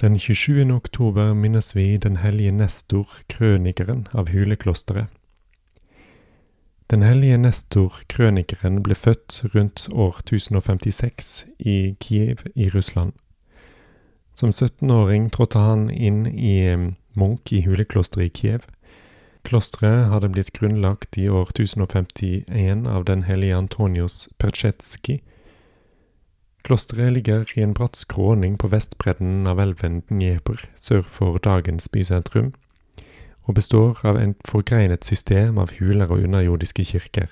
Den 27. oktober minnes vi den hellige Nestor, krønikeren av Huleklosteret. Den hellige Nestor, krønikeren, ble født rundt år 1056 i Kiev i Russland. Som 17-åring trådte han inn i Munk Munch i huleklosteret i Kiev. Klosteret hadde blitt grunnlagt i år 1051 av den hellige Antonios Perchetskij. Klosteret ligger i en bratt skråning på vestbredden av elven Dnieper sør for dagens bysentrum, og består av et forgreinet system av huler og underjordiske kirker.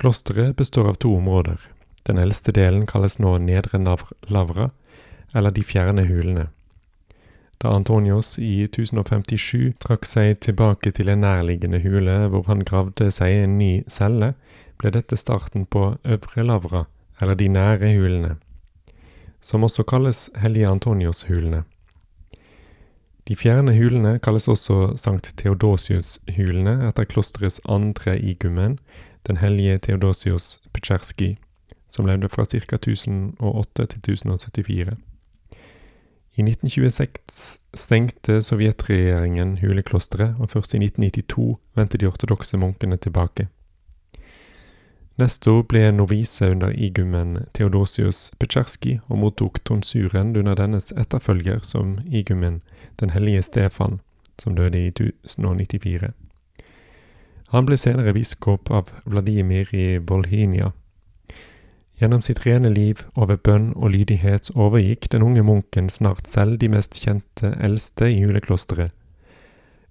Klosteret består av to områder. Den eldste delen kalles nå Nedre Lavra, eller De fjerne hulene. Da Antonios i 1057 trakk seg tilbake til en nærliggende hule hvor han gravde seg en ny celle, ble dette starten på Øvre Lavra, eller De nære hulene, som også kalles Hellige Antonios-hulene. De fjerne hulene kalles også Sankt Theodosius-hulene etter klosterets andre igummen, den hellige Theodosius Petsjerskij, som levde fra ca. 1008 til 1074. I 1926 stengte sovjetregjeringen huleklosteret, og først i 1992 vendte de ortodokse munkene tilbake. Nestor ble novise under igumen Theodosius Petsjerski og mottok tonsuren under dennes etterfølger som igumen, den hellige Stefan, som døde i 1094. Han ble senere biskop av Vladimir i Bolhinia. Gjennom sitt rene liv og ved bønn og lydighet overgikk den unge munken snart selv de mest kjente eldste i juleklosteret.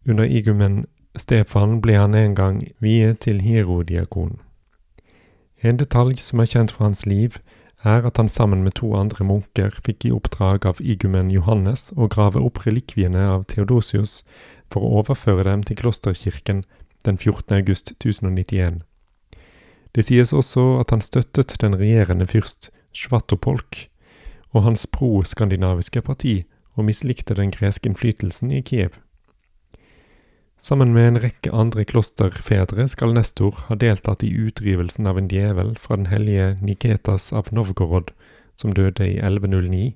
Under igumen Stefan ble han en gang viet til hierodiakon. En detalj som er kjent fra hans liv, er at han sammen med to andre munker fikk i oppdrag av igumen Johannes å grave opp relikviene av Theodosius for å overføre dem til klosterkirken den 14. august 1091. Det sies også at han støttet den regjerende fyrst Svatopolk og hans pro-skandinaviske parti, og mislikte den greske innflytelsen i Kiev. Sammen med en rekke andre klosterfedre skal Nestor ha deltatt i utdrivelsen av en djevel fra den hellige Niketas av Novgorod, som døde i 1109.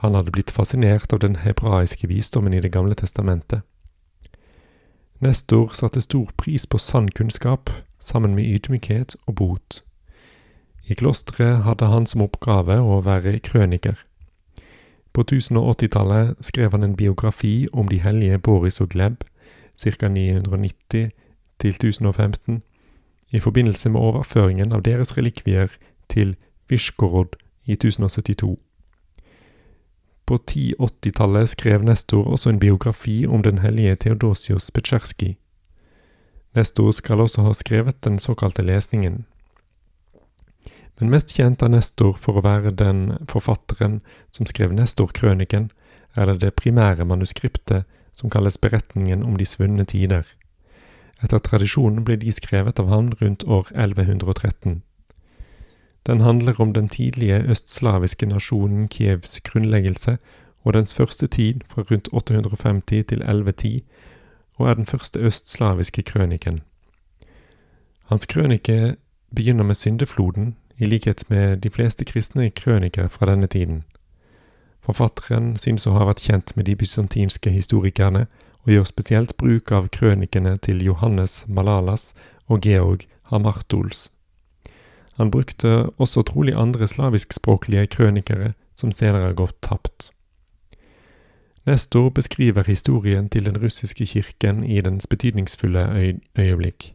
Han hadde blitt fascinert av den hebraiske visdommen i Det gamle testamentet. Nestor satte stor pris på sann kunnskap, sammen med ydmykhet og bot. I klosteret hadde han som oppgave å være krøniker. På 1080-tallet skrev han en biografi om de hellige Boris og Gleb, ca. 990 til 1015, i forbindelse med overføringen av deres relikvier til Vyshgorod i 1072. På 1080-tallet skrev Nestor også en biografi om den hellige Theodosius Petsjerskij. Nestor skal også ha skrevet den såkalte lesningen. Men mest kjent er Nestor for å være den forfatteren som skrev Nestor-krøniken, eller det primære manuskriptet som kalles Beretningen om de svunne tider. Etter tradisjonen ble de skrevet av han rundt år 1113. Den handler om den tidlige østslaviske nasjonen Kievs grunnleggelse og dens første tid fra rundt 850 til 1110, og er den første østslaviske krøniken. Hans krønike begynner med syndefloden, i likhet med de fleste kristne krøniker fra denne tiden. Forfatteren synes å ha vært kjent med de bysantinske historikerne, og gjør spesielt bruk av krønikene til Johannes Malalas og Georg Hamartols. Han brukte også trolig andre slaviskspråklige krønikere som senere har gått tapt. Nestor beskriver historien til den russiske kirken i dens betydningsfulle øy øyeblikk.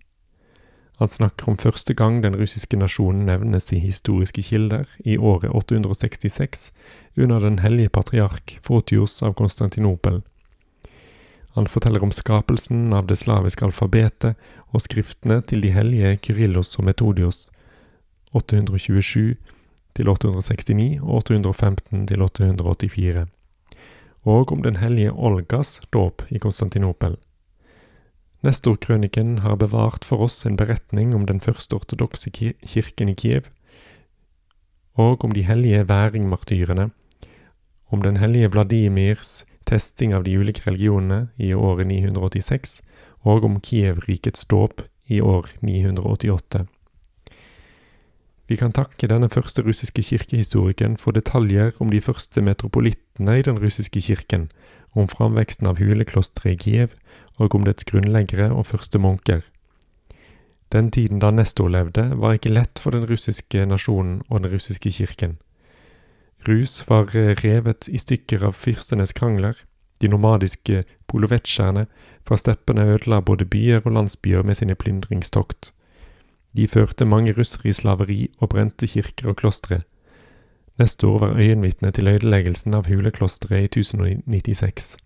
Han snakker om første gang den russiske nasjonen nevnes i historiske kilder, i året 866, under den hellige patriark Fotios av Konstantinopel. Han forteller om skapelsen av det slaviske alfabetet og skriftene til de hellige Kyrillos og Metodios, 827 869 og 815 884, og om den hellige Olgas dåp i Konstantinopel. Nestorkrøniken har bevart for oss en beretning om den første ortodokse kirken i Kiev, og om de hellige væringmartyrene, om den hellige Vladimirs testing av de ulike religionene i året 986, og om Kiev-rikets dåp i år 988. Vi kan takke denne første russiske kirkehistorikeren for detaljer om de første metropolittene i den russiske kirken, om framveksten av huleklosteret i Kiev, og om dets grunnleggere og første munker. Den tiden da Nestor levde, var ikke lett for den russiske nasjonen og den russiske kirken. Rus var revet i stykker av fyrstenes krangler, de nomadiske polovetsjerne fra steppene ødela både byer og landsbyer med sine plyndringstokt. De førte mange russere i slaveri og brente kirker og klostre. Neste år var øyenvitne til ødeleggelsen av huleklosteret i 1096.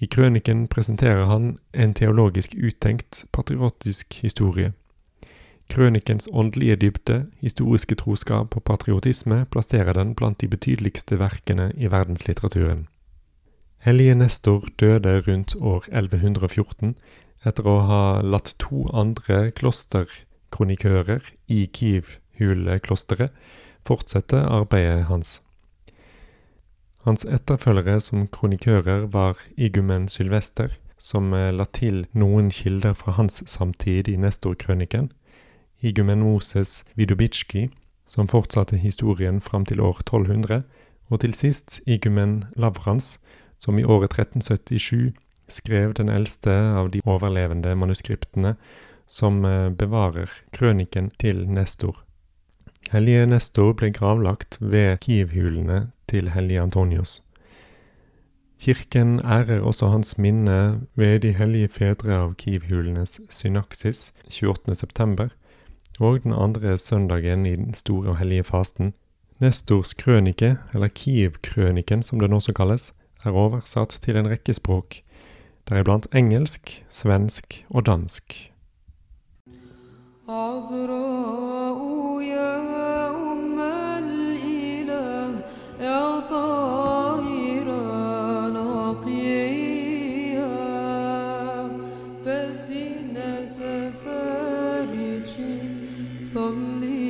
I krøniken presenterer han en teologisk uttenkt, patriotisk historie. Krønikens åndelige dybde, historiske troskap og patriotisme plasserer den blant de betydeligste verkene i verdenslitteraturen. Hellige Nestor døde rundt år 1114 etter å ha latt to andre klosterkronikører i Kiev-huleklosteret fortsette arbeidet hans. Hans etterfølgere som kronikører var igumen Sylvester, som la til noen kilder fra hans samtid i Nestor-krøniken, igumen Moses Vidobitsjkij, som fortsatte historien fram til år 1200, og til sist igumen Lavrans, som i året 1377 skrev den eldste av de overlevende manuskriptene som eh, bevarer krøniken til Nestor. Hellige Nestor ble gravlagt ved Kiev-hulene til hellige Antonios. Kirken ærer også hans minne ved de hellige fedre av Kiev-hulenes synaksis 28.9. og den andre søndagen i den store og hellige fasten. Nestors krønike, eller Kiev-krøniken som den også kalles, er oversatt til en rekke språk, deriblant engelsk, svensk og dansk. صلي